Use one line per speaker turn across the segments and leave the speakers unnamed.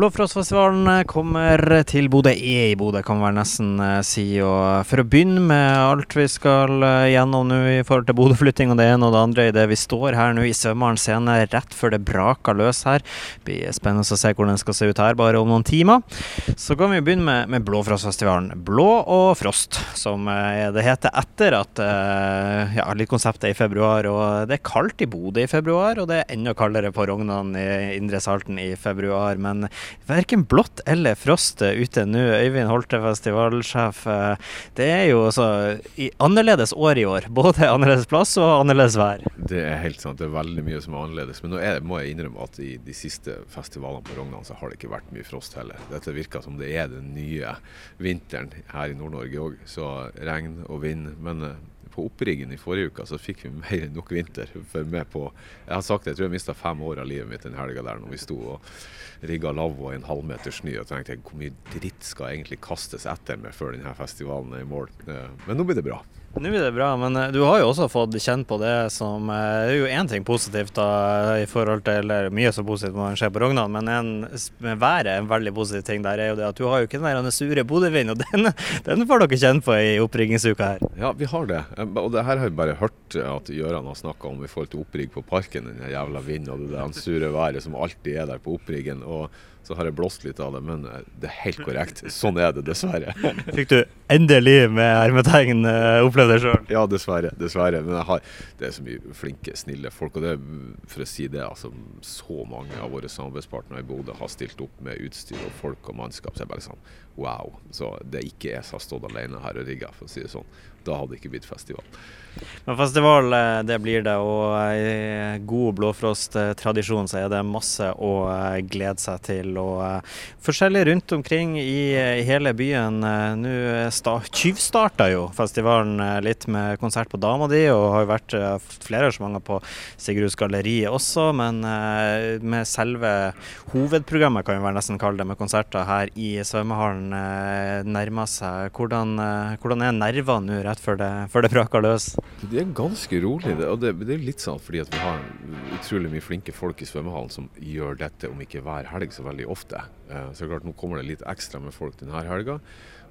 Blåfrostfestivalen eh, kommer til Bodø, er i Bodø, kan man vel nesten eh, si. Og for å begynne med alt vi skal eh, gjennom nå i forhold til Bodø-flytting og det ene og det andre, i det vi står her nå i Svømmeren scene rett før det braker løs her. Det blir spennende å se hvordan det skal se ut her bare om noen timer. Så kan vi begynne med, med Blåfrostfestivalen. Blå og frost, som det heter etter at ja, litt konseptet er i februar. Og det er kaldt i Bodø i februar, og det er enda kaldere på Rognan i Indre Salten i februar. men verken blått eller frost ute nå. Øyvind Holte, festivalsjef. Eh, det er jo altså annerledes år i år. Både annerledes plass og annerledes vær.
Det er helt sant. Det er veldig mye som er annerledes. Men nå er, må jeg innrømme at i de siste festivalene på Rognan så har det ikke vært mye frost heller. Dette virker som det er den nye vinteren her i Nord-Norge òg. Så regn og vind. Men eh, på oppriggen i forrige uke så fikk vi mer enn nok vinter. For med på, jeg har sagt det, jeg tror jeg mista fem år av livet mitt den helga der når vi sto og rigga lavvo i en halvmeter snø. Og tenkte hvor mye dritt skal egentlig kastes etter meg før denne festivalen er i mål. Eh, men nå blir det bra.
Nå er det bra, men eh, du har jo også fått kjent på det som eh, Det er jo én ting positivt da, i forhold til eller mye så positivt man ser på Rognan, men en, været en veldig positiv ting der er jo det at du har jo ikke den der sure Bodø-vinden, og den, den, får dere kjenne på i oppringningsuka her.
Ja, vi har det. Og det her har vi bare hørt at Gøran har snakka om i forhold til opprigg på parken. Den jævla vinden og det der sure været som alltid er der på oppriggen. Og så har jeg blåst litt av det, men eh, det er helt korrekt. Sånn er det, dessverre.
Fikk du endelig med hermetegn opplevd oppleve det sjøl?
Ja, dessverre. dessverre. Men har, det er så mye flinke, snille folk. Og det, for å si det, altså, så mange av våre samarbeidspartnere i Bodø har stilt opp med utstyr og folk og mannskap. Så jeg bare sånn wow. Så det er ikke jeg som har stått alene her og rigga, for å si det sånn. Da hadde det ikke blitt festival.
Men festival, eh, det blir det. Og i god Blåfrost-tradisjon så er det masse å eh, glede seg til. Og eh, forskjellig rundt omkring i hele byen. Nå tyvstarta jo festivalen litt med konsert på Dama di, og har jo vært flere arrangementer på Sigruds galleri også. Men med selve hovedprogrammet, kan vi vel nesten kalle det, med konserter her i svømmehallen nærmer seg. Hvordan, hvordan er nervene nå rett før det, det braker løs?
Det er ganske rolig. Det, og det, det er litt sånn fordi at vi har utrolig mye flinke folk i svømmehallen som gjør dette, om ikke hver helg, så veldig ofte. Eh, så klart Nå kommer det litt ekstra med folk denne helga.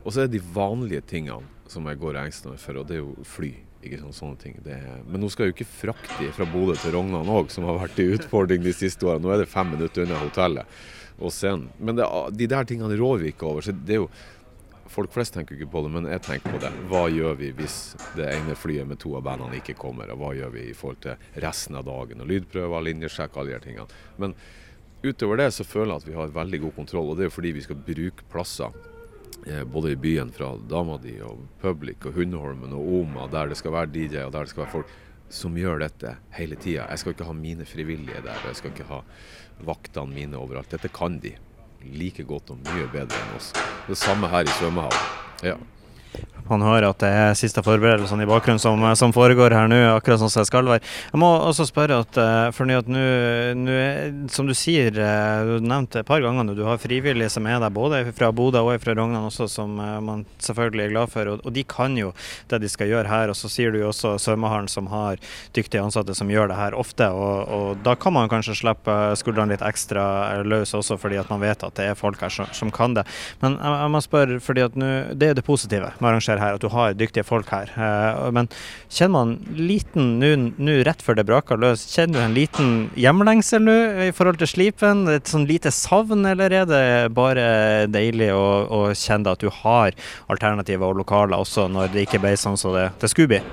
Og så er det de vanlige tingene som jeg går meg for, og det er jo fly. Ikke sånn, sånne ting. Er, men nå skal jeg jo ikke frakte fra Bodø til Rognan òg, som har vært en utfordring de siste årene. Nå er det fem minutter unna hotellet og scenen. Men det, de der tingene rår vi ikke over. så det er jo Folk flest tenker ikke på det, men jeg tenker på det. Hva gjør vi hvis det ene flyet med to av bandene ikke kommer? Og hva gjør vi i forhold til resten av dagen? Og lydprøver, linjesjekk, alle de tingene. Men utover det så føler jeg at vi har veldig god kontroll, og det er jo fordi vi skal bruke plasser. Eh, både i byen fra Dama di og Public og Hundeholmen og Oma, der det skal være DJ og der det skal være folk som gjør dette hele tida. Jeg skal ikke ha mine frivillige der, jeg skal ikke ha vaktene mine overalt. Dette kan de like godt og mye bedre enn oss. Det samme her i svømmehallen. Ja.
Man hører at det er siste forberedelsene i bakgrunnen som, som, foregår her nå, akkurat sånn som det skal være. Jeg må også spørre at eh, for at nå, som du sier, eh, du nevnte et par ganger nå, du har frivillige som er der, både fra Bodø og fra Rognan også, som eh, man selvfølgelig er glad for. Og, og, de kan jo det de skal gjøre her. Og så sier du jo også svømmehallen som har dyktige ansatte som gjør det her ofte. Og, og da kan man kanskje slippe skuldrene litt ekstra løs også, fordi at man vet at det er folk her som, som kan det. Men jeg, jeg må spørre, fordi at nå, det er det positive med her, at du har dyktige folk her. Eh, men kjenner man liten nå rett før det braker løs, kjenner du en liten hjemlengsel nå i forhold til slipen? Et sånn lite savn, eller er det bare deilig å, å kjenne at du har alternativer og lokaler også, når det ikke ble sånn som det, det skulle bli?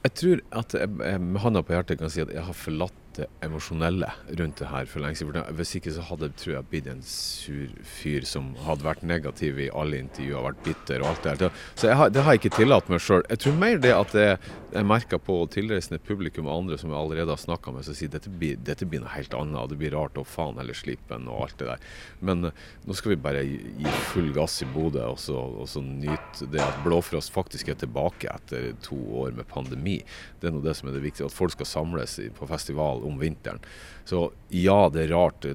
Jeg tror at jeg med hånda på hjertet kan si at jeg har forlatt det emosjonelle rundt det her for lenge siden. Hvis ikke så hadde tror jeg blitt en sur fyr som hadde vært negativ i alle intervjuer, vært bitter og alt det der. Så har, det har jeg ikke tillatt meg sjøl. Jeg tror mer det at jeg, jeg merker på tilreisende publikum og andre som jeg allerede har snakka med, som sier dette blir, dette blir noe helt annet. Det blir rart og faen eller slipen og alt det der. Men uh, nå skal vi bare gi full gass i Bodø og, og så nyte det at Blåfrost faktisk er tilbake etter to år med pandemi. Det er nå det som er det viktige. At folk skal samles på festival om vinteren. Så ja, det er rart.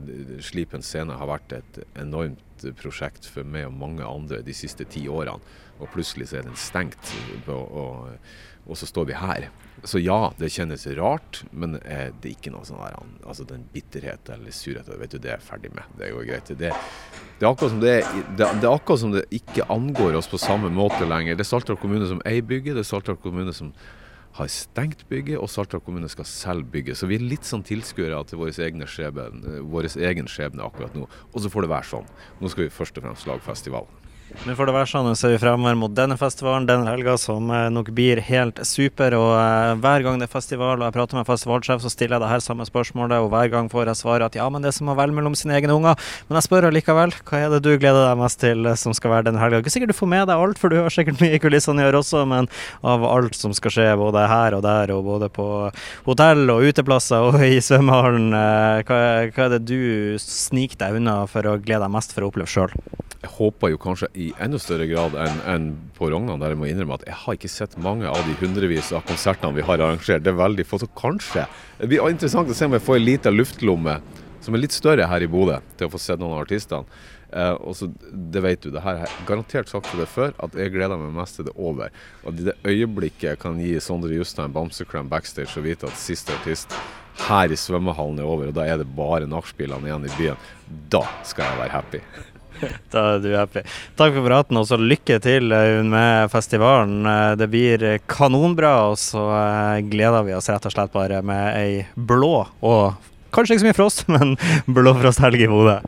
Slipen scene har vært et enormt prosjekt for meg og mange andre de siste ti årene. Og plutselig så er den stengt, og, og, og så står vi her. Så ja, det kjennes rart, men det er ikke noe sånn der, altså den bitterhet eller surhet vet du, det er jeg ferdig med. Det går greit. Det, det er, akkurat som det, det, det er akkurat som det ikke angår oss på samme måte lenger. Det er Saltdal kommune som eier bygget, det er Saltdal kommune som har stengt bygget, og Saltdal kommune skal selv bygge. Så vi er litt sånn tilskuere til skjebne, vår egen skjebne akkurat nå. Og så får det være sånn. Nå skal vi først og fremst lage festival.
Nå får det være sånn, ser vi fremover mot denne festivalen denne helga, som eh, nok blir helt super. og uh, Hver gang det er festival og jeg prater med festivalsjef, så stiller jeg det her samme spørsmålet, og hver gang får jeg svaret at ja, men det er som å velge mellom sine egne unger. Men jeg spør allikevel, hva er det du gleder deg mest til eh, som skal være denne helga? Ikke sikkert du får med deg alt, for du har sikkert mye i kulissene i år også, men av alt som skal skje både her og der, og både på hotell og uteplasser og i svømmehallen, hva, hva er det du sniker deg unna for å glede deg mest for å oppleve sjøl?
Jeg håper jo kanskje i enda større grad enn en på Rognan, der jeg må innrømme at jeg har ikke sett mange av de hundrevis av konsertene vi har arrangert. Det er veldig få. Så kanskje Det blir interessant å se om jeg får en liten luftlomme som er litt større her i Bodø, til å få sett noen av artistene. Eh, og så, Det vet du, det her har jeg garantert sagt til det før, at jeg gleder meg mest til det er over. Og i det øyeblikket kan gi Sondre Justein bamseklem backstage og vite at siste artist her i svømmehallen er over, og da er det bare nachspielene igjen i byen, da skal jeg være happy.
Da er du happy. Takk for praten, og så lykke til eh, med festivalen. Eh, det blir kanonbra, og så eh, gleder vi oss rett og slett bare med ei blå og kanskje ikke så mye frost, men blå frosthelg i Bodø.